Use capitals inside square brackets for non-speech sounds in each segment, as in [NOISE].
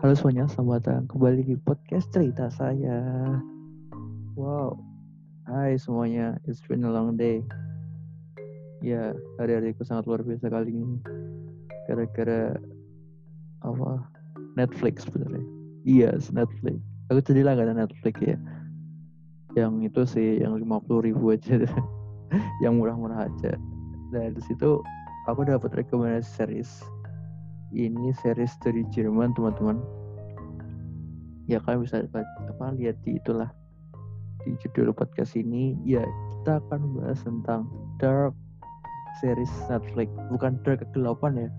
Halo semuanya, selamat datang kembali di podcast cerita saya. Wow, hai semuanya, it's been a long day. Ya, hari-hariku sangat luar biasa kali ini. Gara-gara apa? Netflix sebenarnya. Iya, yes, Netflix. Aku jadi langganan Netflix ya. Yang itu sih, yang 50 ribu aja. [LAUGHS] yang murah-murah aja. Nah, di situ aku dapat rekomendasi series ini series dari Jerman teman-teman. Ya kalian bisa apa lihat di itulah di judul podcast ini. Ya kita akan bahas tentang dark series Netflix bukan dark kegelapan ya.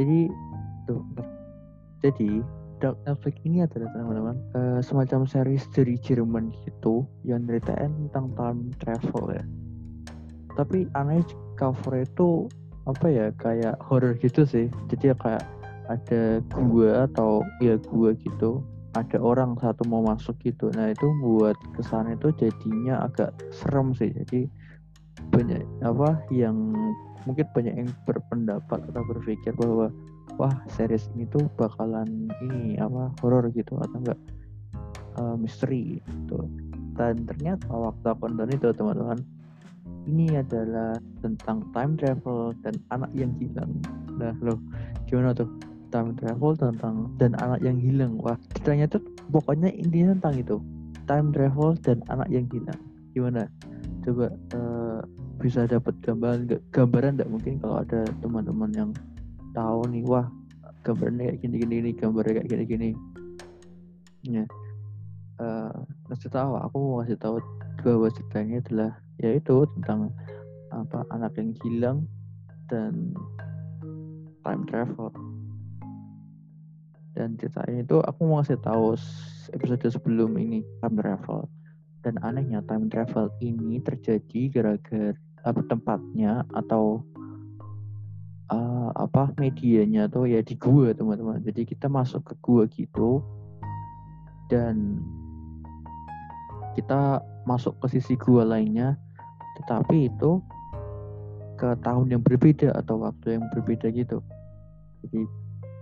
Jadi tuh jadi dark Netflix ini adalah teman-teman. Uh, semacam series dari Jerman gitu yang ceritain tentang time travel ya. Tapi aneh cover itu apa ya kayak horror gitu sih. Jadi ya kayak ada gua atau ya gua gitu ada orang satu mau masuk gitu. Nah itu buat kesan itu jadinya agak serem sih. Jadi banyak apa yang mungkin banyak yang berpendapat atau berpikir bahwa wah series ini tuh bakalan ini apa horror gitu atau enggak uh, misteri gitu. Dan ternyata waktu aku nonton itu teman-teman ini adalah tentang time travel dan anak yang hilang. Nah, loh, gimana tuh? Time travel tentang dan anak yang hilang. Wah, ceritanya tuh pokoknya intinya tentang itu. Time travel dan anak yang hilang. Gimana? Coba uh, bisa dapat gambaran gambaran enggak mungkin kalau ada teman-teman yang tahu nih wah gambarnya kayak gini gini ini gambarnya kayak gini gini ya uh, ngasih tahu aku mau ngasih tahu bahwa ceritanya adalah yaitu tentang apa anak yang hilang dan time travel. Dan ceritanya itu aku mau ngasih tahu episode sebelum ini time travel. Dan anehnya time travel ini terjadi gara-gara apa tempatnya atau uh, apa medianya tuh ya di gua teman-teman. Jadi kita masuk ke gua gitu. Dan kita masuk ke sisi gua lainnya tetapi itu ke tahun yang berbeda atau waktu yang berbeda gitu. Jadi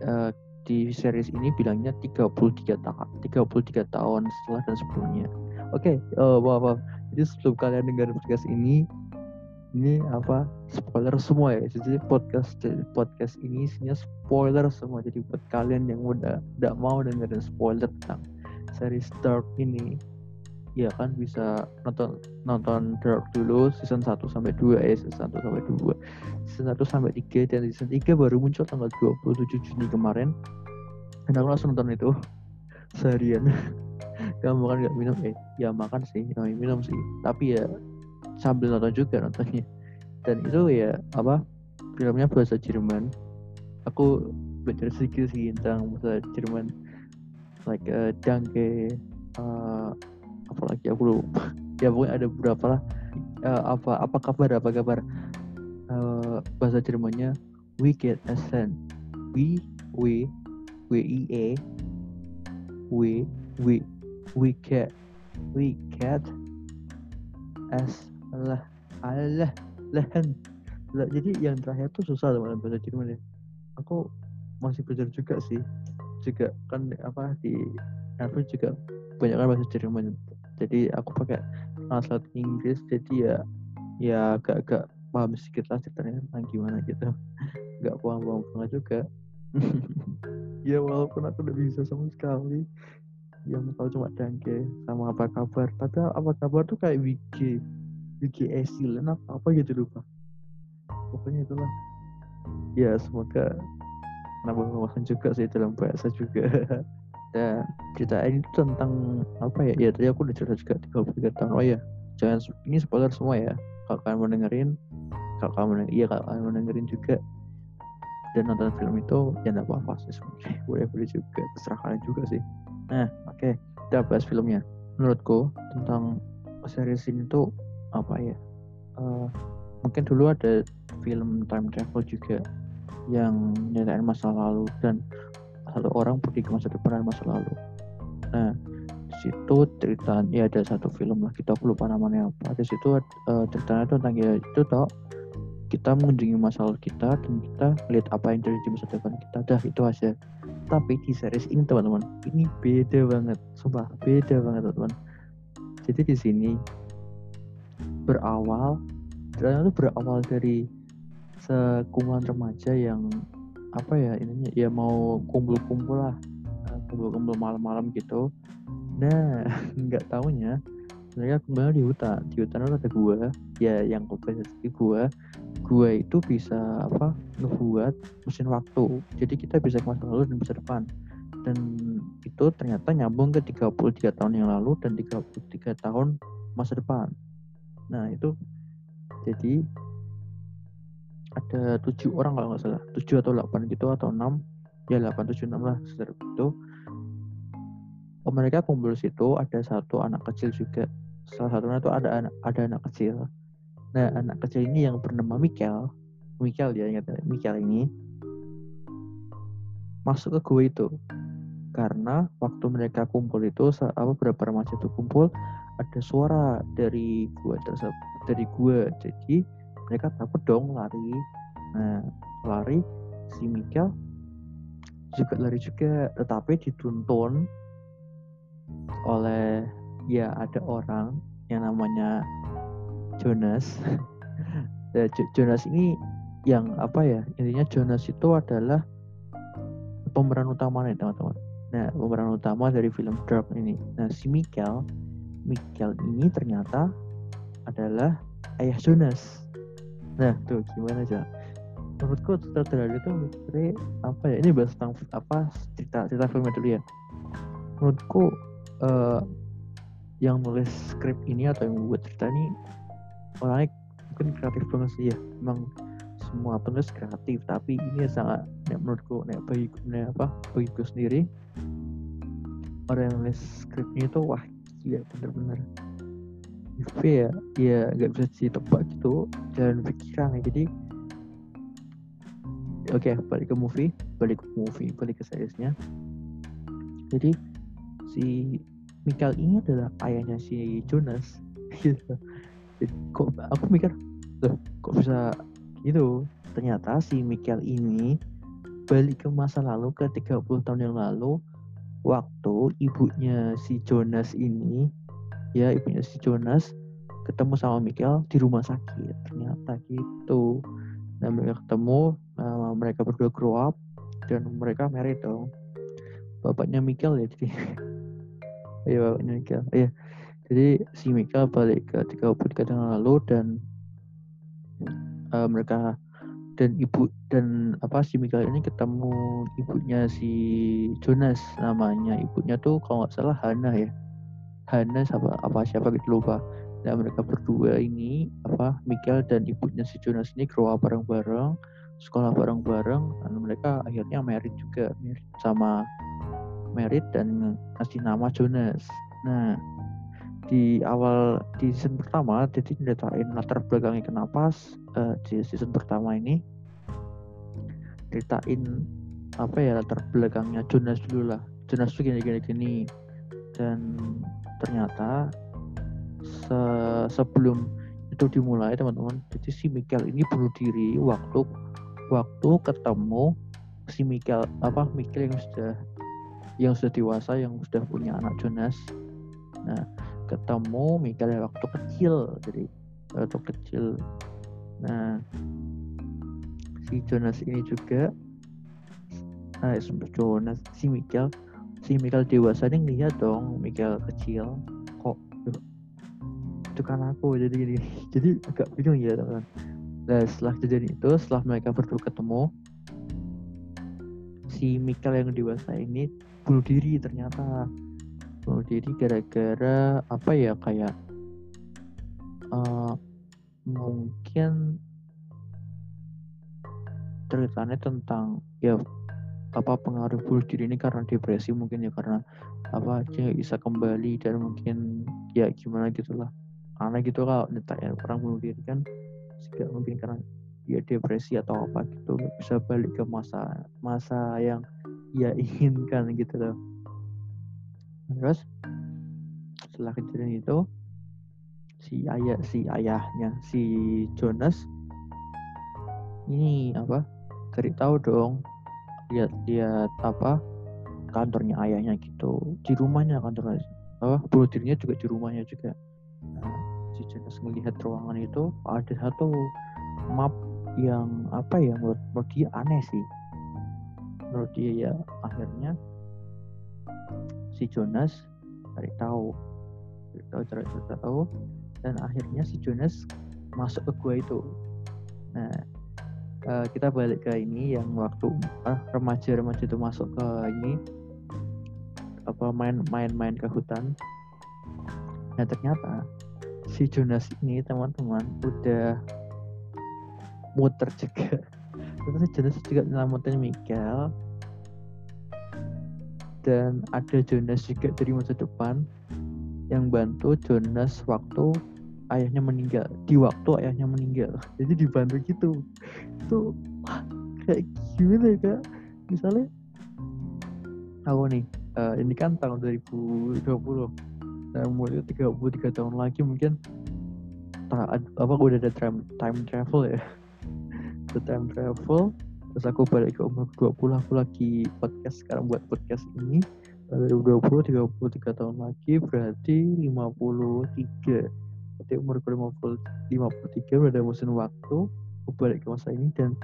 uh, di series ini bilangnya 33 tahun 33 tahun setelah dan sebelumnya. Oke okay, uh, wah, wah. jadi sebelum kalian dengar podcast ini ini apa spoiler semua ya. Jadi podcast podcast ini isinya spoiler semua. Jadi buat kalian yang udah tidak mau dengerin spoiler tentang series Dark ini ya kan bisa nonton nonton Dark dulu season 1 sampai 2 eh season 1 sampai 2 season 1 sampai 3 dan season 3 baru muncul tanggal 27 Juni kemarin. Dan aku langsung nonton itu [LAUGHS] seharian. [LAUGHS] Kamu makan gak minum eh ya makan sih ya, minum sih. Tapi ya sambil nonton juga nontonnya. Dan itu ya apa filmnya bahasa Jerman. Aku belajar sedikit sih tentang bahasa Jerman. Like uh, Danke uh, apalagi aku lupa. [LAUGHS] Ya pokoknya ada beberapa lah. Uh, apa apa kabar apa kabar? Uh, bahasa Jermannya we get Essen we we we i e. We we we get we get s lah Allah lehen. Lah jadi yang terakhir tuh susah teman bahasa Jerman ya. Aku masih belajar juga sih. Juga kan apa di Netflix juga banyak kan bahasa Jerman jadi aku pakai translate Inggris jadi ya ya agak-agak paham sedikit lah ceritanya tentang gimana gitu. [LAUGHS] Nggak paham-paham banget juga. [LAUGHS] Ya walaupun aku udah bisa sama sekali. Yang tahu cuma dangke sama apa kabar. Tapi apa kabar tuh kayak wiki wiki esilen apa apa gitu lupa pokoknya itulah. Ya semoga nambah wawasan juga sih dalam bahasa juga [LAUGHS] dan cerita ini tuh tentang apa ya? Ya tadi aku udah cerita juga 33 tahun. Oh ya jangan ini spoiler semua ya. Kalau kalian mau dengerin kalau kalian mau iya kalau kalian mau dengerin juga dan nonton film itu ya nggak apa-apa sih sebenarnya. [LAUGHS] Boleh boleh juga. Terserah kalian juga sih. Nah oke. Okay. kita bahas filmnya. Menurutku tentang series ini tuh apa ya? Uh, mungkin dulu ada film time travel juga yang nyeritain masa lalu dan satu orang pergi ke masa depan dan masa lalu. Nah di situ cerita ya ada satu film lah kita aku lupa namanya apa. Di situ uh, ceritanya itu tentang ya itu toh kita mengunjungi masa lalu kita dan kita lihat apa yang terjadi di masa depan kita. Dah itu aja. Tapi di series ini teman-teman ini beda banget. Sumpah beda banget teman-teman. Jadi di sini berawal drama itu berawal dari sekumpulan remaja yang apa ya ininya ya mau kumpul-kumpul lah eh, kumpul-kumpul malam-malam gitu. Nah [LAUGHS] nggak tahunya mereka kembali di hutan di hutan ada gua? Ya yang kompensasi gua gua itu bisa apa ngebuat mesin waktu. Jadi kita bisa ke masa lalu dan masa depan. Dan itu ternyata nyambung ke 33 tahun yang lalu dan 33 tahun masa depan. Nah itu jadi ada tujuh orang kalau nggak salah. Tujuh atau delapan gitu atau enam. Ya delapan tujuh enam lah sekitar itu oh, mereka kumpul situ ada satu anak kecil juga. Salah satunya itu ada anak ada anak kecil. Nah anak kecil ini yang bernama Mikel Mikel dia ingat ya, Mikel ini. Masuk ke gua itu. Karena waktu mereka kumpul itu apa berapa remaja itu kumpul ada suara dari gua tersebut dari gua. Jadi mereka takut dong lari. Nah lari si Mikel juga lari juga tetapi dituntun oleh ya ada orang yang namanya Jonas. [LAUGHS] Ya, Jonas ini yang apa ya intinya Jonas itu adalah pemeran utama nih teman-teman. Nah pemeran utama dari film Dark ini. Nah si Mikel Mikel ini ternyata adalah ayah Jonas Nah, tuh gimana aja? Menurutku sutradara itu sebenarnya apa ya? Ini bahas tentang apa cerita cerita filmnya dulu ya. Menurutku uh, yang nulis skrip ini atau yang membuat cerita ini orangnya mungkin kreatif banget sih ya. Emang semua penulis kreatif, tapi ini sangat ya, menurutku nek bagi nek apa bagiku sendiri orang yang nulis skripnya itu wah gila bener-bener UV ya ya nggak bisa ditebak gitu jalan pikiran ya. Jadi oke okay, balik ke movie balik ke movie balik ke seriesnya. Jadi si Michael ini adalah ayahnya si Jonas. [LAUGHS] Gitu. Kok aku mikir loh kok bisa gitu? Ternyata si Michael ini balik ke masa lalu ke 30 tahun yang lalu waktu ibunya si Jonas ini ya ibunya si Jonas ketemu sama Michael di rumah sakit ternyata gitu. Dan mereka ketemu uh, mereka berdua grow up dan mereka married dong. Bapaknya Michael ya jadi [LAUGHS] iya bapaknya Michael iya. Jadi si Michael balik ke 33 tahun lalu dan uh, mereka dan ibu dan apa si Michael ini ketemu ibunya si Jonas namanya ibunya tuh kalau nggak salah Hana ya Hana apa apa siapa gitu lupa dan mereka berdua ini apa Michael dan ibunya si Jonas ini grow up bareng-bareng sekolah bareng-bareng dan mereka akhirnya married juga married sama married dan ngasih nama Jonas. Nah di awal di season pertama jadi ceritain latar belakangnya kenapa uh, di season pertama ini ceritain apa ya latar belakangnya Jonas dulu lah. Jonas tuh gini gini gini dan ternyata se sebelum itu dimulai teman-teman. Jadi si Michael ini bunuh diri waktu waktu ketemu si Michael apa Michael yang sudah yang sudah dewasa yang sudah punya anak Jonas. Nah ketemu Michael yang waktu kecil jadi waktu kecil. Nah si Jonas ini juga nah Jonas si Michael si Michael dewasa ini ngeliat dong Michael kecil. Kok? Itu kan aku jadi jadi [LAUGHS] jadi agak bingung ya teman nah setelah kejadian itu setelah mereka berdua ketemu si Michael yang dewasa ini bunuh diri ternyata. Bunuh diri gara-gara apa ya kayak uh, mungkin ceritanya tentang ya apa pengaruh bunuh diri ini karena depresi mungkin ya karena apa dia bisa kembali dan mungkin ya gimana gitulah aneh gitu kalau ya orang bunuh diri kan juga mungkin karena dia depresi atau apa gitu bisa balik ke masa masa yang ia [LAUGHS] inginkan gitu loh. Terus setelah kejadian itu si ayah si ayahnya si Jonas ini apa cari tahu dong lihat-lihat apa kantornya ayahnya gitu. Di rumahnya kantor oh bunuh juga di rumahnya juga. Nah, si Jonas melihat ruangan itu ada satu map yang apa ya menurut, menurut dia aneh sih. Menurut dia ya akhirnya si Jonas cari tahu. Cari tahu cari tahu. Dan akhirnya si Jonas masuk ke gua itu. Nah uh, kita balik ke ini yang waktu uh, remaja-remaja itu masuk ke ini. Apa main-main-main ke hutan. Nah ternyata si Jonas ini teman-teman udah muter juga. [LAUGHS] Terus Jonas juga nyelamatin Michael dan ada Jonas juga dari masa depan yang bantu Jonas waktu ayahnya meninggal. Di waktu ayahnya meninggal. Jadi dibantu gitu. Itu kayak gimana ya kak? Misalnya aku nih uh, ini kan tahun 2020 nah mulai 33 tahun lagi mungkin. Apa udah ada time, time travel ya. The time travel. Terus aku balik ke umur 20 aku lagi podcast sekarang buat podcast ini. 2020 33 tahun lagi berarti 53 berarti umur 50 53 udah ada mesin waktu aku balik ke masa ini dan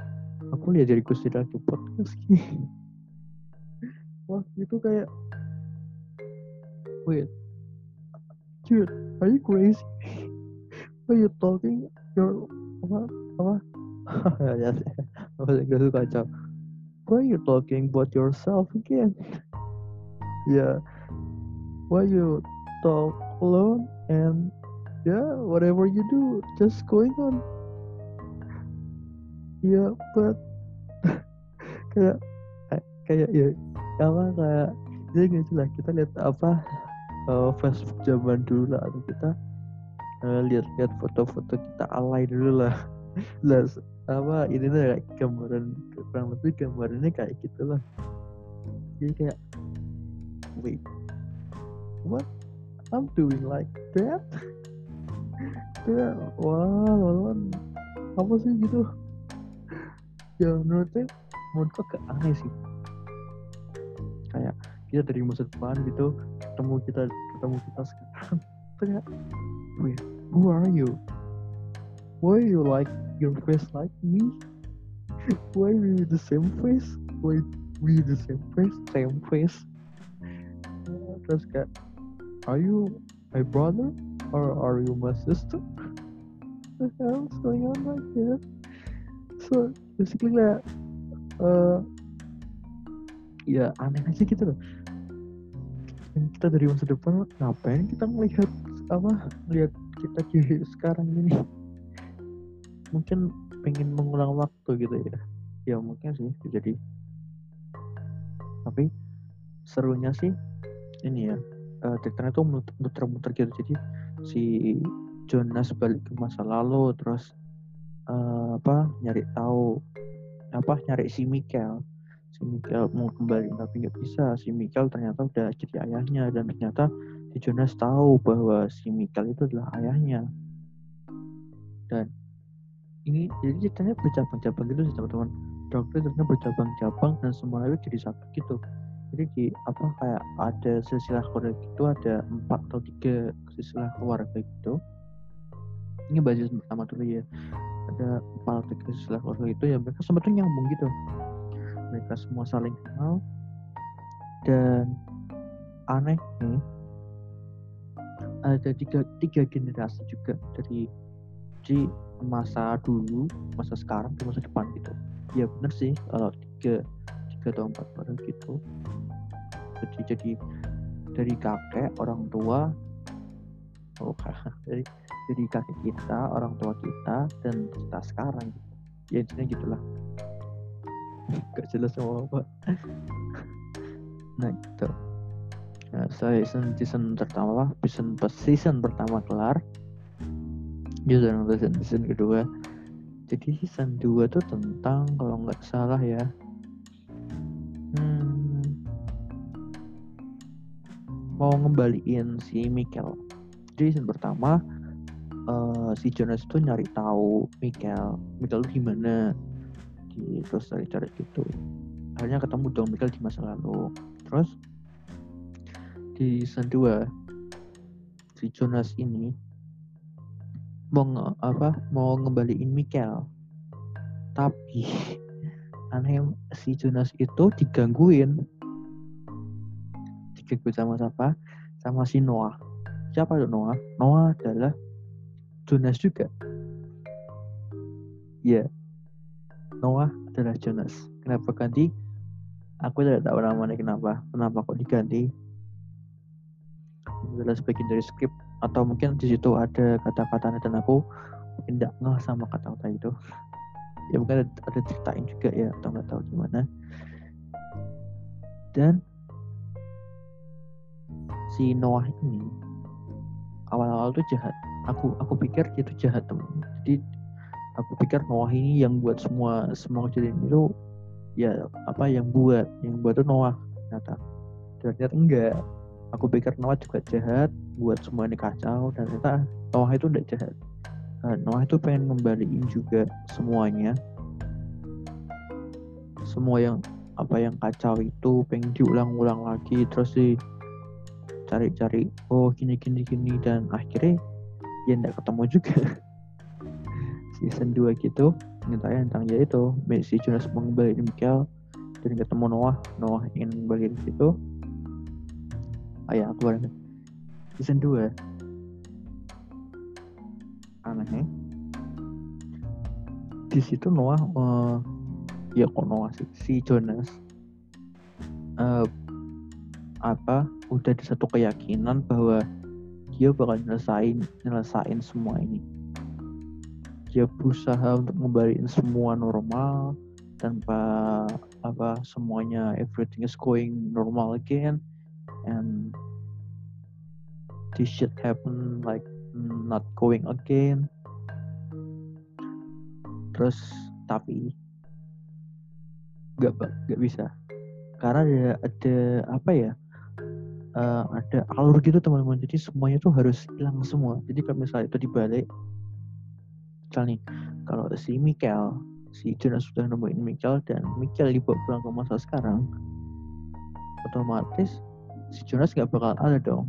aku lihat diriku sendiri lagi podcast [LAUGHS] wah itu kayak wait. Dude are you crazy? [LAUGHS] Are you talking? Your apa apa? [LAUGHS] Ya gak suka kacau why you talking about yourself again? Yeah why you talk alone and yeah whatever you do just going on. Yeah but [LAUGHS] kayak kayak ya apa kayak jadi ya gitu lah kita lihat apa uh, Facebook zaman dulu lah atau kita uh, lihat-lihat foto-foto kita alay dulu lah. [LAUGHS] Lah apa ini tuh kayak gambaran kurang lebih gambarannya kayak gitulah jadi kayak wait what? I'm doing like that kayak wah wow, apa sih gitu? Ya menurutnya menurutku agak aneh sih. Kayak kita dari masa depan gitu ketemu kita ketemu kita sekarang [LAUGHS] kayak wait who are you? Why you like your face like me? Why we the same face? Why we the same face? Same face? Terus kayak are you my brother or are you my sister? What the hell's going on like that so basically kayak uh, ya aneh aja gitu loh. Kita dari masa depan ngapain kita melihat apa melihat kita di sekarang ini? Mungkin pengen mengulang waktu gitu ya. Ya mungkin sih jadi. Tapi serunya sih ini ya uh, ceritanya tuh muter-muter gitu. Jadi si Jonas balik ke masa lalu terus uh, apa nyari tahu apa nyari si Michael si Michael mau kembali tapi nggak bisa. Si Michael ternyata udah jadi ayahnya dan ternyata si Jonas tahu bahwa si Michael itu adalah ayahnya. Dan ini jadi ceritanya bercabang-cabang gitu sih teman-teman. Dokter ternyata bercabang-cabang dan semuanya jadi satu gitu jadi di apa kayak ada silsilah keluarga gitu ada empat atau tiga silsilah keluarga gitu. Ini basis pertama dulu ya. Ada empat atau tiga silsilah keluarga itu ya mereka sebetulnya nyambung gitu. Mereka semua saling kenal. Dan aneh nih ada tiga tiga generasi juga dari di masa dulu masa sekarang dan masa depan gitu. Ya bener sih kalau tiga tiga atau empat baru gitu. Jadi jadi dari kakek orang tua oh [LAUGHS] dari dari kakek kita orang tua kita dan kita sekarang gitu. ya intinya gitulah. Gak jelas sama apa. Nah gitu. Nah, saya season season pertama season season pertama kelar. Season season season kedua. Jadi season 2 tuh tentang kalau nggak salah ya mau ngembaliin si Michael jadi season pertama uh, si Jonas tuh nyari tahu Michael Michael tuh gimana di terus cari-cari gitu. Akhirnya ketemu dong Michael di masa lalu. Terus di season 2 si Jonas ini mau nge, apa mau ngembaliin Michael tapi aneh si Jonas itu digangguin digangguin sama siapa? Sama si Noah. Siapa itu Noah? Noah adalah Jonas juga. Ya yeah. Noah adalah Jonas. Kenapa ganti? Aku tidak tahu namanya kenapa. Kenapa kok diganti? Adalah sebagian dari skrip. Atau mungkin di situ ada kata-kata dan aku tidak ngeh sama kata-kata itu. Ya mungkin ada, ada ceritain juga ya atau nggak tahu gimana. Dan si Noah ini awal-awal tuh jahat. Aku aku pikir dia jahat temen jadi aku pikir Noah ini yang buat semua semua kejadian itu ya apa yang buat yang buat tuh Noah ternyata. Ternyata enggak. Aku pikir Noah juga jahat buat semua ini kacau dan ternyata Noah itu tidak jahat. Nah, Noah itu pengen ngembaliin juga semuanya. Semua yang apa yang kacau itu pengen diulang-ulang lagi terus sih cari-cari oh gini gini gini dan akhirnya ya tidak ketemu juga. [LAUGHS] Season 2 gitu nyeritain tentang ya itu si Jonas mengembalikan Michael dan ketemu Noah Noah ingin ngembaliin situ oh ya keluar season 2 anehnya di situ Noah uh, ya kok Noah sih? Si Jonas uh, apa udah di satu keyakinan bahwa dia bakal nyelesain nyelesain semua ini. Dia berusaha untuk ngembaliin semua normal tanpa apa semuanya everything is going normal again. And this shit happen like not going again. Terus tapi gak gak bisa. Karena ada ada apa ya uh, ada alur gitu teman-teman. Jadi semuanya tuh harus hilang semua. Jadi kalau misalnya itu dibalik misalnya kalau si Michael si Jonas sudah nemuin Michael dan Michael dibawa pulang ke masa sekarang otomatis si Jonas nggak bakal ada dong.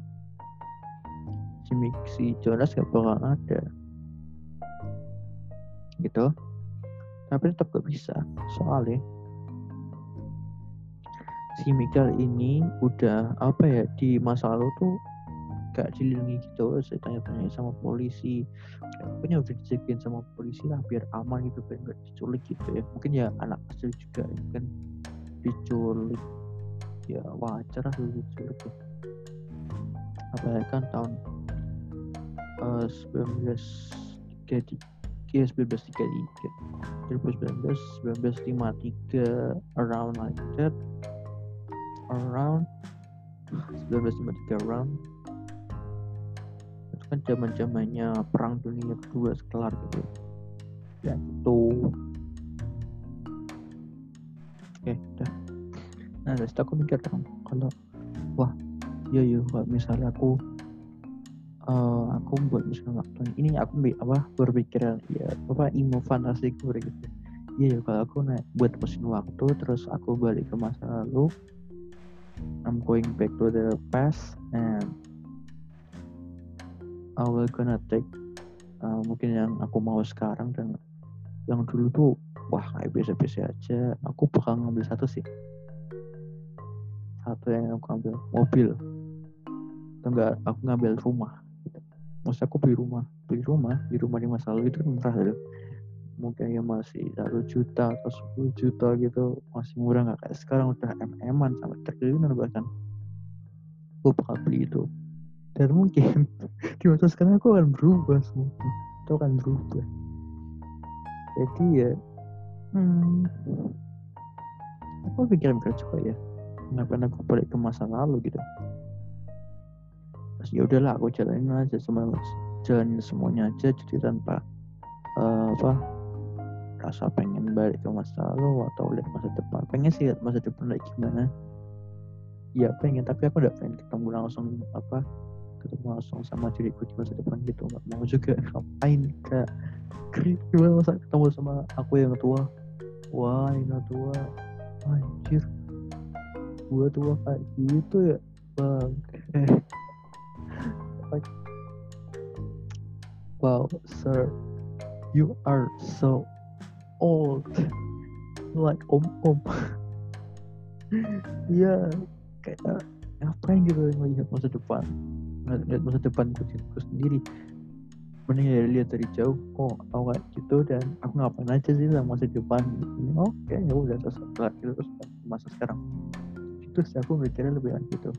Si, si Jonas nggak bakal ada. Gitu. Tapi tetap gak bisa. Soalnya si Michael ini udah apa ya di masa lalu tuh gak dilindungi gitu saya tanya-tanya sama polisi. Pokoknya udah dijagain sama polisi lah biar aman gitu biar gak diculik gitu ya. Mungkin ya anak kecil juga ya kan diculik. Ya wajar lah sulit ya. Apalagi kan tahun uh, 1933 ya 1933 2019 1953 around like that around. 1953 around itu kan zaman zamannya perang dunia kedua sekelar gitu. Ya itu oke udah nah dari aku mikir dong kalau wah iya iya. Kalau misalnya aku uh, aku buat misalnya waktu ini aku apa berpikiran ya apa imo fantasi gue gitu. Iya ya kalau aku naik buat mesin waktu terus aku balik ke masa lalu I'm going back to the past and I will gonna take uh, mungkin yang aku mau sekarang dan yang dulu tuh wah kayak biasa-biasa aja. Aku bakal ngambil satu sih. Satu yang aku ambil mobil. Atau enggak aku ngambil rumah. Gitu. maksud aku beli rumah. Beli rumah di rumah di masa lalu itu kan murah gitu mungkin ya masih satu juta atau sepuluh juta gitu masih murah nggak? Kayak sekarang udah mm-an sampai triliunan bahkan. Aku bakal beli itu. Dan mungkin [LAUGHS] di masa sekarang aku akan berubah semua. Itu akan berubah. Jadi ya hmm, aku pikir-pikir juga ya ngapain aku balik ke masa lalu gitu? Terus ya udahlah aku jalanin aja semua jalanin semuanya aja jadi tanpa uh, apa rasa pengen balik ke masa lalu atau lihat masa depan. Pengen sih lihat masa depan lagi gimana. Ya pengen tapi aku udah pengen ketemu langsung apa ketemu langsung sama diriku di masa depan gitu. Nggak mau juga. [LAUGHS] Ngapain kayak gimana masa ketemu sama aku yang tua? Wah yang tua. Anjir. Gua tua kayak gitu ya bang. [LAUGHS] Wow sir. You are so old. Like om om iya kayak ngapain gitu ngelihat masa depan. Ngelihat masa depan ku sendiri. Mending ya lihat dari jauh oh aku kayak gitu dan aku ngapain aja sih sama masa depan? Ini oke okay, ya udah selesai itu terus masa sekarang. Itu sih aku mikirnya lebih gitu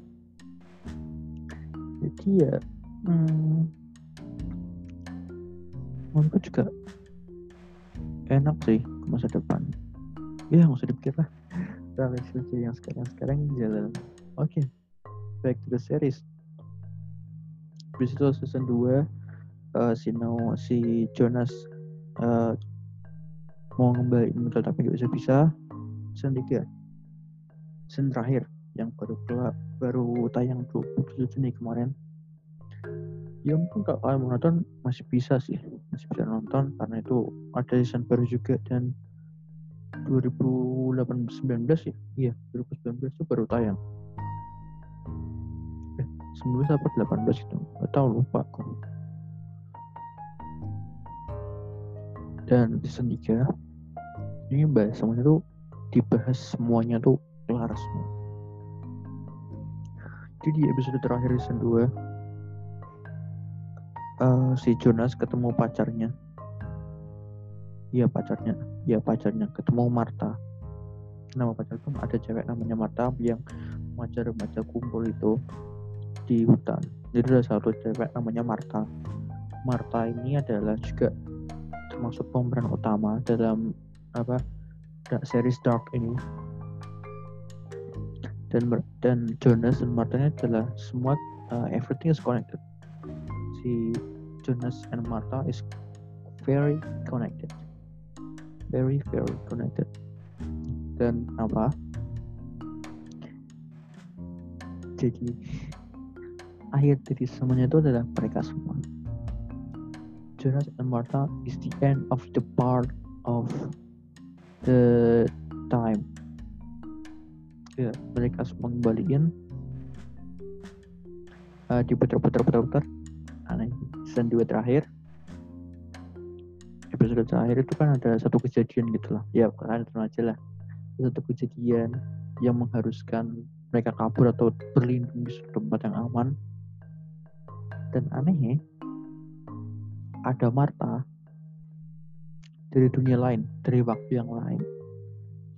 jadi ya hmm, menurutku juga enak sih masa depan. Ya nggak usah dipikir lah. Saja yang sekarang sekarang jalan. Oke okay. back to the series. Habis season 2 uh, si no, si Jonas uh, mau ngembaliin modal tapi gak bisa bisa. Season 3 season terakhir yang baru kelar, baru tayang 27 Juni kemarin ya mungkin kalau kalian mau nonton masih bisa sih. Masih bisa nonton karena itu ada season baru juga dan 2019 ya? Iya 2019 itu baru tayang. Eh 19 apa 18 itu? Gak tau lupa aku. Dan season 3 ini bahas semuanya tuh dibahas semuanya tuh kelar semua. Jadi di episode terakhir season 2 uh, si Jonas ketemu pacarnya. Iya pacarnya. Iya pacarnya. Ketemu Marta nama pacar itu ada cewek namanya Marta yang remaja-remaja kumpul itu di hutan. Jadi ada satu cewek namanya Marta Marta ini adalah juga termasuk pemeran utama dalam apa series Dark ini. Dan dan Jonas dan Marta adalah semua uh, everything is connected. Si Jonas and Marta is very connected. Very very connected. Dan apa? Jadi akhir dari semuanya itu adalah mereka semua. Jonas and Martha is the end of the part of the time. Ya mereka semua kembaliin uh, diputar-putar-putar-putar. aneh season 2 terakhir. Episode terakhir itu kan ada satu kejadian gitu lah. Ya kalian itu aja lah. Satu kejadian yang mengharuskan mereka kabur atau berlindung di tempat yang aman. Dan anehnya ada Marta dari dunia lain dari waktu yang lain.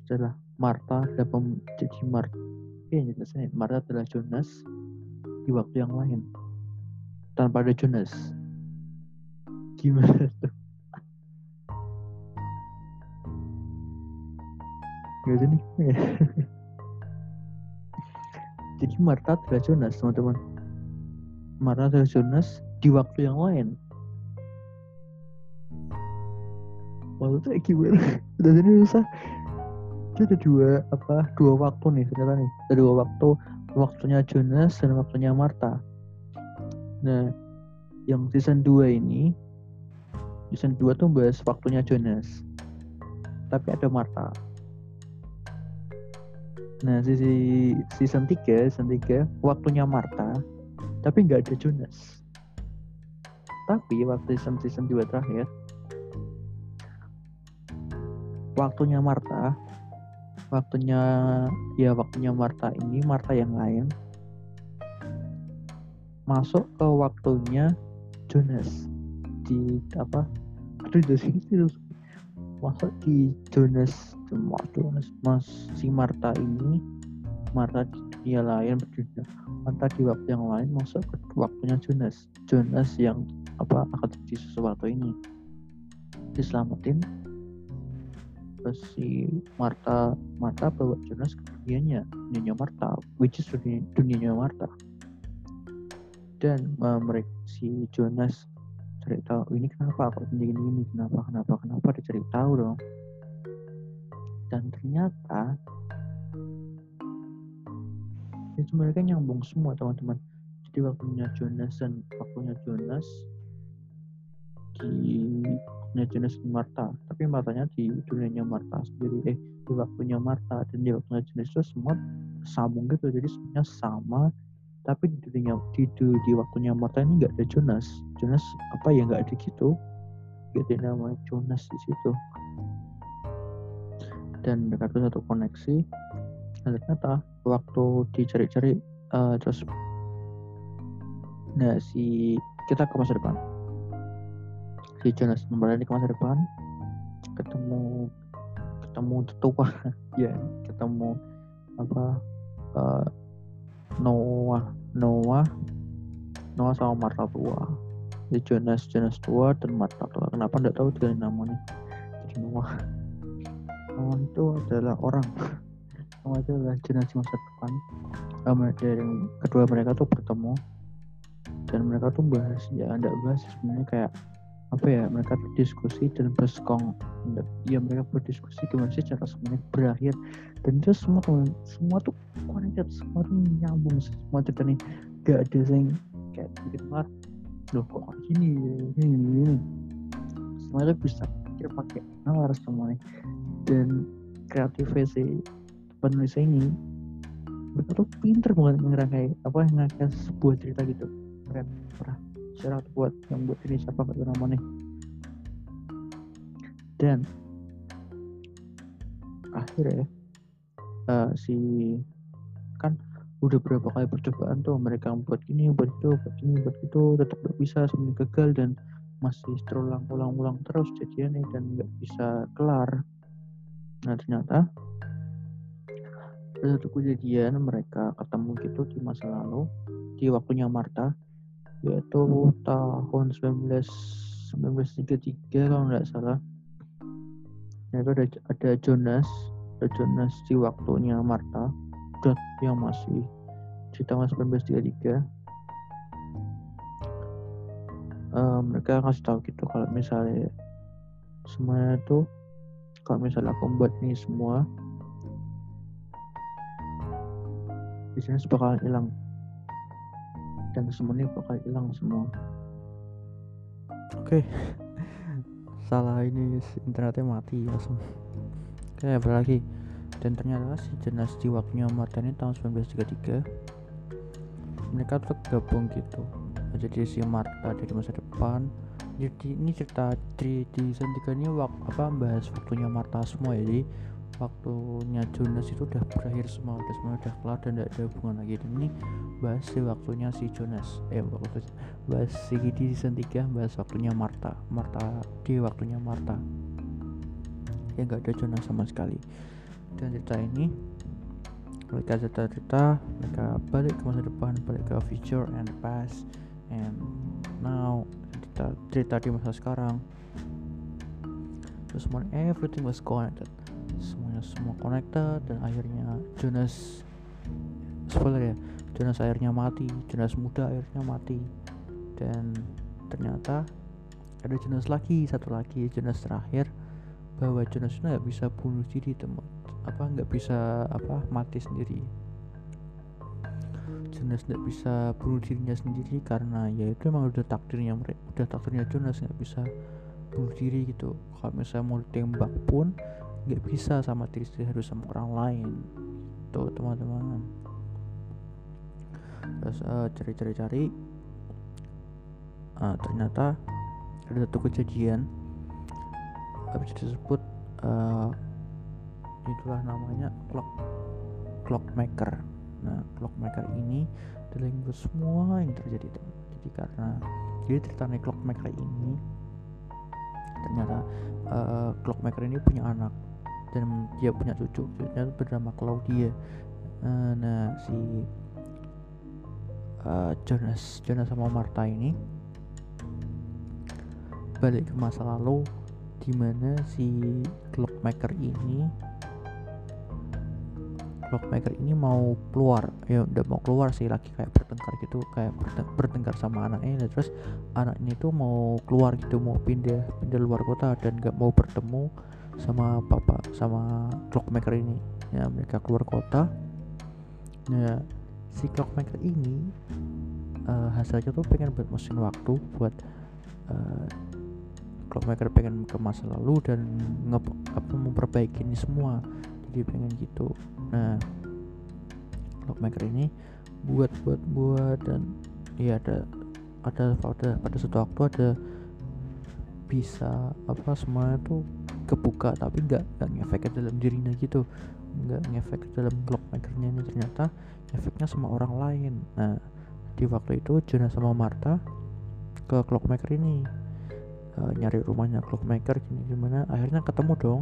Setelah Marta adalah pem, jadi Marta ya jelasnya Marta adalah Jonas di waktu yang lain. Tanpa ada Jonas gimana tuh? Gak jadi [LAUGHS] jadi Marta adalah Jonas teman-teman. Marta adalah Jonas di waktu yang lain. Maksudnya gimana [LAUGHS] udah jadi susah. Itu ada dua apa dua waktu nih ternyata nih. Ada dua waktu waktunya Jonas dan waktunya Marta. Nah yang season 2 ini season 2 tuh bahas waktunya Jonas. Tapi ada Marta. Nah sisi season 3 season 3 waktunya Marta tapi nggak ada Jonas. Tapi waktu season season 2 terakhir waktunya Marta waktunya ya waktunya Marta ini Marta yang lain masuk ke waktunya Jonas. Di apa aduh sini masuk di Jonas Jonas mas si Marta ini. Marta di dunia lain berdunia. Marta di waktu yang lain masuk ke waktunya Jonas. Jonas yang apa akan terjadi sesuatu ini. Diselamatin. Terus si Marta Marta bawa Jonas ke dunianya. Dunianya Marta which is dunia, dunianya Marta. Dan uh, mereka si Jonas cerita ini kenapa aku begini ini kenapa kenapa kenapa? Dia tahu dong. Dan ternyata itu mereka nyambung semua teman-teman. Jadi waktunya Jonas dan waktunya Jonas di waktunya Jonas dan Martha tapi Martanya di dunianya Martha sendiri. Eh di waktunya Martha dan di waktunya Jonas itu semua sambung gitu. Jadi semuanya sama tapi di dunia di, di, waktunya Martha ini nggak ada Jonas. Jonas apa ya nggak ada gitu. Gak ada nama Jonas di situ. Dan mereka itu satu koneksi. Dan ternyata waktu dicari-cari uh, terus nah si kita ke masa depan. Si Jonas kembali ke masa depan. Ketemu ketemu tetua. [LAUGHS] Ya ketemu apa uh, Noah Noah Noah sama Martha tua. Ya Jonas Jonas tua dan Martha tua. Kenapa nggak tahu dia namanya jadi Noah. Noah itu adalah orang. Noah itu adalah Jonas masa depan. Um, dari kedua mereka tuh bertemu. Dan mereka tuh bahas ya nggak bahas sebenarnya kayak apa ya mereka berdiskusi dan bersekong. Ya mereka berdiskusi gimana sih cara semuanya berakhir. Dan itu semua semua tuh connected semua tuh nyambung semua cerita nih gak ada yang kayak bikin banget loh kok gini gini gini semua tuh bisa pikir pakai nalar semuanya dan kreatifnya si penulis ini mereka tuh pinter banget ngerangkai apa ngerangkai sebuah cerita gitu. Keren parah secara buat yang buat ini siapa tahu namanya. Dan akhirnya uh, si kan udah berapa kali percobaan tuh mereka buat ini buat itu buat ini buat itu tetap gak bisa semuanya gagal dan masih terulang-ulang-ulang terus jadinya dan nggak bisa kelar. Nah ternyata satu kejadian mereka ketemu gitu di masa lalu di waktunya Marta yaitu tahun 19 1933 kalau nggak salah. Nah, itu ada ada Jonas ada Jonas di waktunya Marta. God yang masih di tahun 1933 uh, mereka ngasih tahu gitu kalau misalnya semuanya itu kalau misalnya aku membuat ini semua bisnis bakalan hilang dan semuanya bakal hilang semua. Oke. Okay. [LAUGHS] salah ini internetnya mati langsung. Oke okay, lagi? Dan ternyata si jenis di waktunya ini tahun 1933 mereka tuh gabung gitu. Jadi si Marta dari masa depan. Jadi ini cerita di, di 3 ini wak, apa bahas waktunya Marta semua ya. Jadi waktunya Jonas itu udah berakhir semua udah semua udah kelar dan tidak ada hubungan lagi. Dan ini bahas si waktunya si Jonas. Eh waktu bahas si di season 3 bahas waktunya Marta Marta di waktunya Marta ya nggak ada Jonas sama sekali. Dan cerita ini mereka cerita-cerita mereka balik ke masa depan balik ke future and past and now. Cerita cerita di masa sekarang. Terus everything was connected semuanya semua connected dan akhirnya Jonas spoiler ya Jonas akhirnya mati Jonas muda akhirnya mati. Dan ternyata ada Jonas lagi satu lagi Jonas terakhir bahwa Jonas itu nggak bisa bunuh diri teman apa nggak bisa apa mati sendiri. Jonas nggak bisa bunuh dirinya sendiri karena ya itu emang udah takdirnya mereka udah takdirnya Jonas nggak bisa bunuh diri gitu. Kalau misalnya mau tembak pun nggak bisa sama diri sendiri harus sama orang lain. Tuh teman-teman. Terus uh, cari-cari-cari uh, ternyata ada satu kejadian. Habis disebut uh, itulah namanya clock clockmaker. Nah clockmaker ini adalah semua yang terjadi jadi karena jadi ceritanya clockmaker ini ternyata uh, clockmaker ini punya anak dan dia punya cucu cucunya bernama Claudia. Uh, nah si uh, Jonas Jonas sama Martha ini balik ke masa lalu di mana si clockmaker ini clockmaker ini mau keluar. Ya udah mau keluar sih lagi kayak bertengkar gitu kayak bertengkar sama anaknya. Terus anaknya itu mau keluar gitu mau pindah pindah luar kota dan gak mau bertemu sama papa sama clockmaker ini. Ya mereka keluar kota. Ya si clockmaker ini uh, hasilnya tuh pengen buat mesin waktu buat uh, clockmaker pengen ke masa lalu dan nge apa memperbaiki ini semua. Jadi pengen gitu. Nah clockmaker ini buat buat buat dan ya ada ada pada pada suatu waktu ada bisa apa semuanya tuh kebuka tapi nggak nggak ngefek ke dalam dirinya gitu. Nggak ngefek ke dalam clockmakernya ini ternyata efeknya sama orang lain. Nah di waktu itu Jonah sama Martha ke clockmaker ini. Uh, nyari rumahnya clockmaker gini gimana. Akhirnya ketemu dong.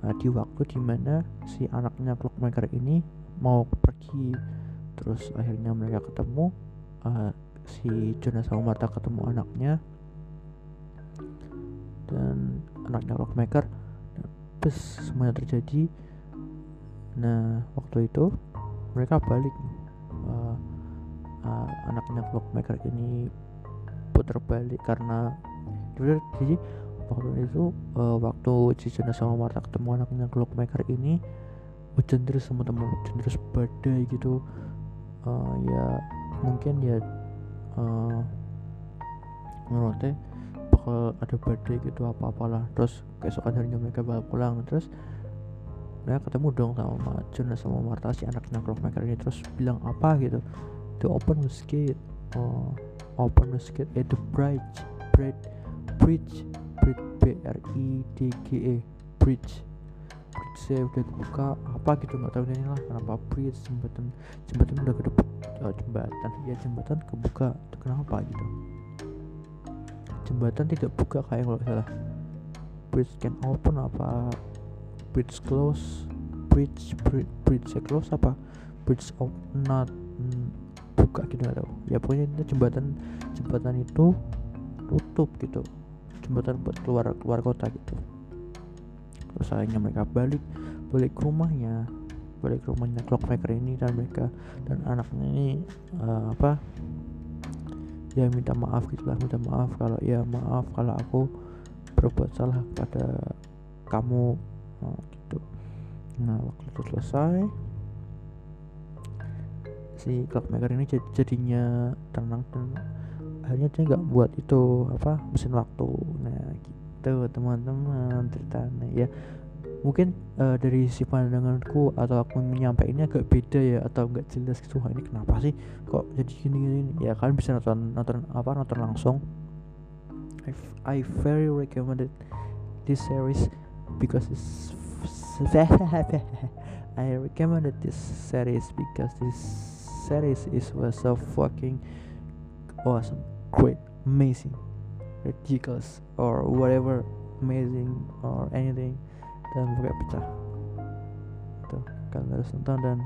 Uh, di waktu di mana si anaknya clockmaker ini mau pergi. Terus akhirnya mereka ketemu uh, si Jonah sama Martha ketemu anaknya. Dan anaknya clockmaker terus semuanya terjadi. Nah waktu itu mereka balik uh, uh, anaknya clockmaker ini putar balik karena jadi waktu itu uh, waktu Cicena sama Marta ketemu anaknya clockmaker ini hujan terus sama teman hujan terus badai gitu. Uh, ya mungkin ya uh, menurutnya bakal ada badai gitu apa apalah terus keesokan harinya mereka bakal pulang. Terus mereka ketemu dong sama Juna sama Marta si anaknya clockmaker ini. Terus bilang apa gitu? The open gate oh open gate eh the bridge bridge bridge bridge b r i d g e bridge. Bridge saya udah kebuka apa gitu nggak tahu ini lah kenapa bridge jembatan jembatan udah ke oh, jembatan ya jembatan kebuka kenapa gitu jembatan tidak buka kayak kalau salah. Bridge can open apa? Bridge close? Bridge bridge, bridge close apa? Bridge of not mm, buka gitu tahu. Ya pokoknya itu jembatan jembatan itu tutup gitu. Jembatan buat keluar keluar kota gitu. Terus akhirnya mereka balik balik ke rumahnya. Balik ke rumahnya clockmaker ini dan mereka dan anaknya ini uh, apa ya minta maaf gitulah minta maaf kalau ya maaf kalau aku berbuat salah pada kamu. Nah, gitu. Nah waktu itu selesai si clockmaker ini jadinya tenang dan akhirnya dia nggak buat itu apa mesin waktu. Nah gitu teman-teman ceritanya ya mungkin uh, dari si pandanganku atau aku menyampaikannya agak beda ya atau nggak jelas gitu ini kenapa sih kok jadi gini gini ya kalian bisa nonton nonton apa nonton langsung. I, I very recommended this series because it's [LAUGHS] I recommended this series because this series is was so fucking awesome. Great amazing ridiculous or whatever amazing or anything dan pokoknya pecah. Itu kalian harus nonton dan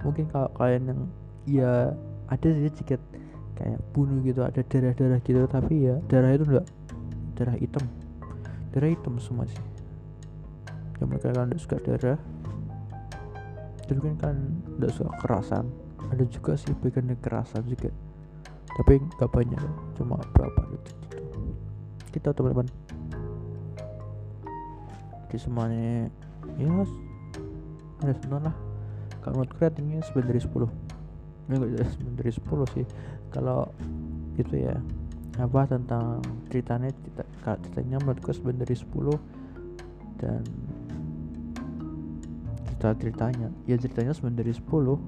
mungkin kalau kalian yang ya ada sedikit kayak bunuh gitu ada darah-darah gitu tapi ya darah itu enggak darah hitam. Darah hitam semua sih. Yang mereka kan enggak suka darah tapi kan kan enggak suka kerasan ada juga sih bagian kekerasan juga tapi nggak banyak cuma berapa gitu, gitu. kita teman-teman di semuanya ya ada sembilan lah. Kalau menurut ratingnya 9 dari 10 ini enggak 9 dari 10 sih. Kalau itu ya apa tentang ceritanya cerita, ceritanya menurutku 9 dari 10 dan cerita ceritanya ya ceritanya 9 dari 10 9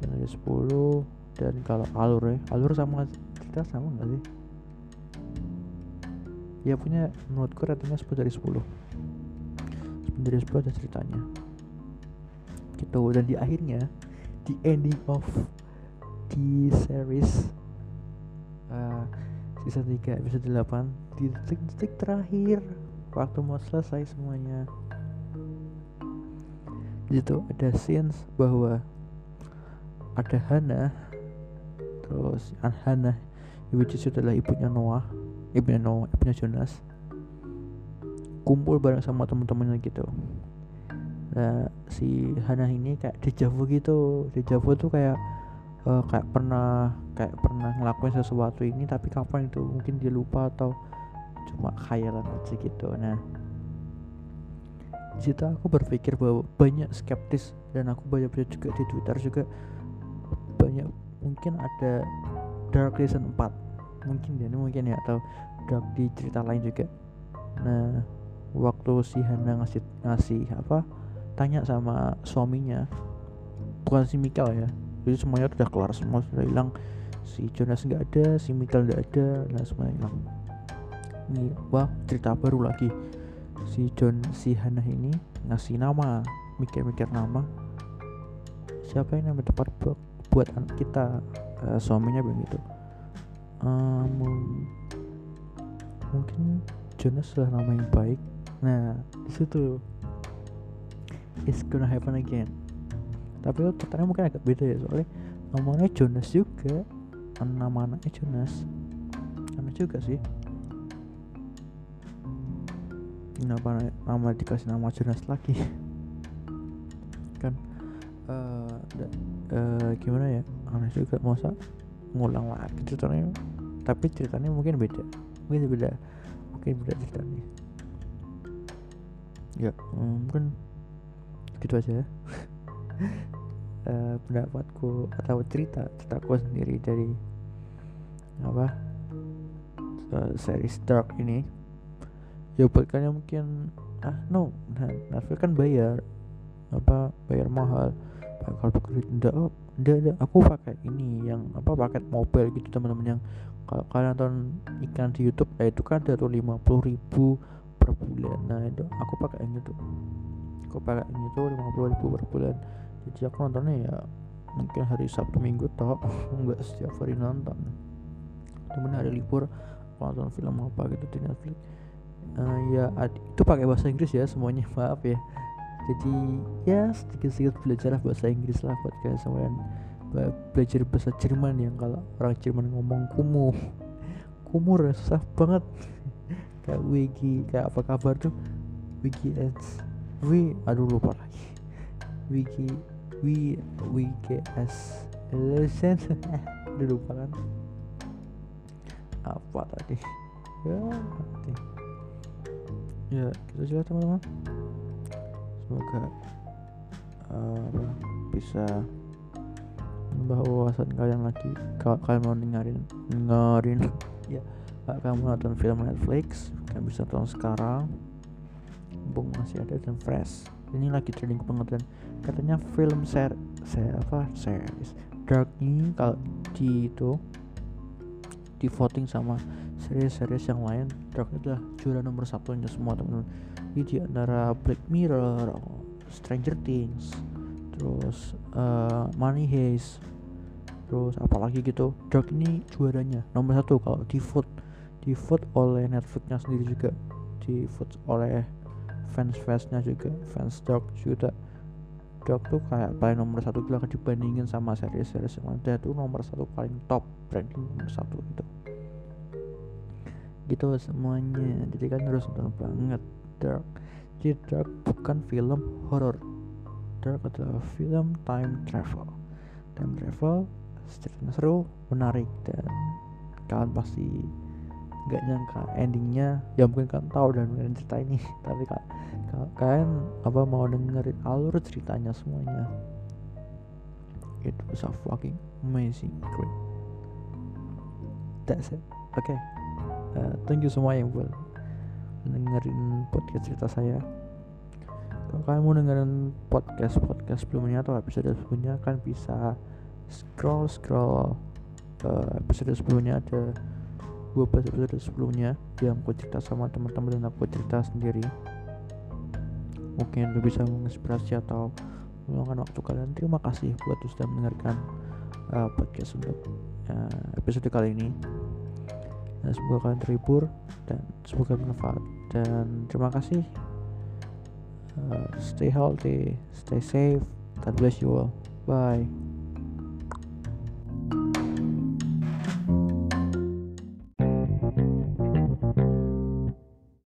dari 10 dan kalau alur ya alur sama cerita sama nggak sih ya punya menurutku ratingnya 10 dari 10 10 dari 10 ada ceritanya. Gitu. Dan di akhirnya di ending of the series uh, season 3 episode 8 di detik-detik terakhir waktu mau selesai semuanya. Gitu ada scenes bahwa ada Hana terus Hana which is adalah ibunya Noah Noah ibunya Jonas kumpul bareng sama teman-temannya gitu. Nah si Hana ini kayak dejavu gitu. Dejavu tuh kayak uh, kayak pernah kayak pernah ngelakuin sesuatu ini tapi kapan itu? Mungkin dia lupa atau cuma khayalan aja gitu. Nah di situ aku berpikir bahwa banyak skeptis dan aku banyak baca juga di Twitter juga banyak mungkin ada Dark Season 4 mungkin dia mungkin ya atau dark di cerita lain juga. Nah waktu si Hana ngasih ngasih apa tanya sama suaminya bukan si Mikal ya jadi semuanya udah kelar semua sudah hilang. Si Jonas nggak ada si Mikal nggak ada nah semuanya hilang. Ini wah cerita baru lagi. Si John si Hana ini ngasih nama mikir-mikir nama. Siapa yang namanya tepat buat buat kita? Uh, suaminya bilang gitu um, mungkin Jonas sudah nama yang baik. Nah di situ it's gonna happen again. Tapi ternyata mungkin agak beda ya soalnya namanya Jonas juga nama anaknya Jonas. Aneh juga sih. Kenapa nama dikasih nama Jonas lagi? [LAUGHS] Kan uh, uh, gimana ya? Aneh juga masa ngulang lagi ceritanya tapi ceritanya mungkin beda mungkin beda mungkin beda ceritanya. Ya mungkin gitu aja uh, [LAUGHS] pendapatku atau cerita ceritaku sendiri dari apa uh, series Dark ini. Ya buat kalian mungkin ah no nah, kan bayar apa bayar mahal. Bakal enggak oh enggak enggak. Aku pakai ini yang apa paket mobile gitu teman-teman yang kalau kalian nonton iklan di YouTube eh, itu kan ada tuh lima puluh ribu per bulan. Nah itu aku pakai yang itu aku pakai yang itu lima puluh ribu per bulan. Jadi aku nontonnya ya mungkin hari Sabtu Minggu toh. [LAUGHS] Enggak setiap hari nonton. Temen hari libur nonton film apa gitu di Netflix. Uh, ya itu pakai bahasa Inggris ya semuanya [LAUGHS] maaf ya jadi ya sedikit-sedikit belajar bahasa Inggris lah buat kalian semuanya belajar bahasa Jerman yang kalau orang Jerman ngomong kumuh. [LAUGHS] Kumur susah banget. [LAUGHS] Kayak wiki kayak apa kabar tuh? Wiki ads w aduh lupa lagi. Wiki w wks lesson udah lupa kan? Apa tadi? Ya nanti ya gitu saja teman-teman semoga uh, bisa menambah wawasan kalian lagi. Kalau kalian mau dengerin dengerin [LAUGHS] ya kalau kamu nonton film Netflix kalian bisa nonton sekarang. Mumpung masih ada dan fresh. Ini lagi trending banget dan katanya film ser saya apa series dark ini kalau di itu di voting sama series-series yang lain Dark itu adalah juara nomor satunya semua teman-teman jadi di antara Black Mirror Stranger Things terus uh, Money Heist terus apalagi gitu. Dark ini juaranya nomor satu kalau di vote di vote oleh Netflixnya sendiri juga di vote oleh fans-fansnya juga fans Dark juga. Dark tuh kayak paling nomor satu gila dibandingin sama series-series yang lain itu nomor satu paling top ranking nomor satu gitu. Gitu semuanya jadi kan harus nonton banget Dark jadi Dark bukan film horor. Dark adalah film time travel. Time travel ceritanya seru menarik dan kalian pasti nggak nyangka endingnya. Ya mungkin kalian tahu dan dengerin cerita ini [LAUGHS] tapi kalian apa mau dengerin alur ceritanya semuanya. It was a fucking amazing great that's it. Oke okay. uh, thank you semua yang buat dengerin podcast cerita saya. Kalau kalian mau dengerin podcast podcast sebelumnya atau episode sebelumnya kan bisa scroll scroll uh, episode sebelumnya. Ada beberapa episode sebelumnya yang aku cerita sama teman-teman dan aku cerita sendiri. Mungkin lebih bisa menginspirasi atau meluangkan waktu kalian. Terima kasih buat sudah mendengarkan uh, podcast untuk uh, episode kali ini. Dan semoga kalian terhibur dan semoga bermanfaat dan terima kasih. Uh, stay healthy stay safe. God bless you all. Bye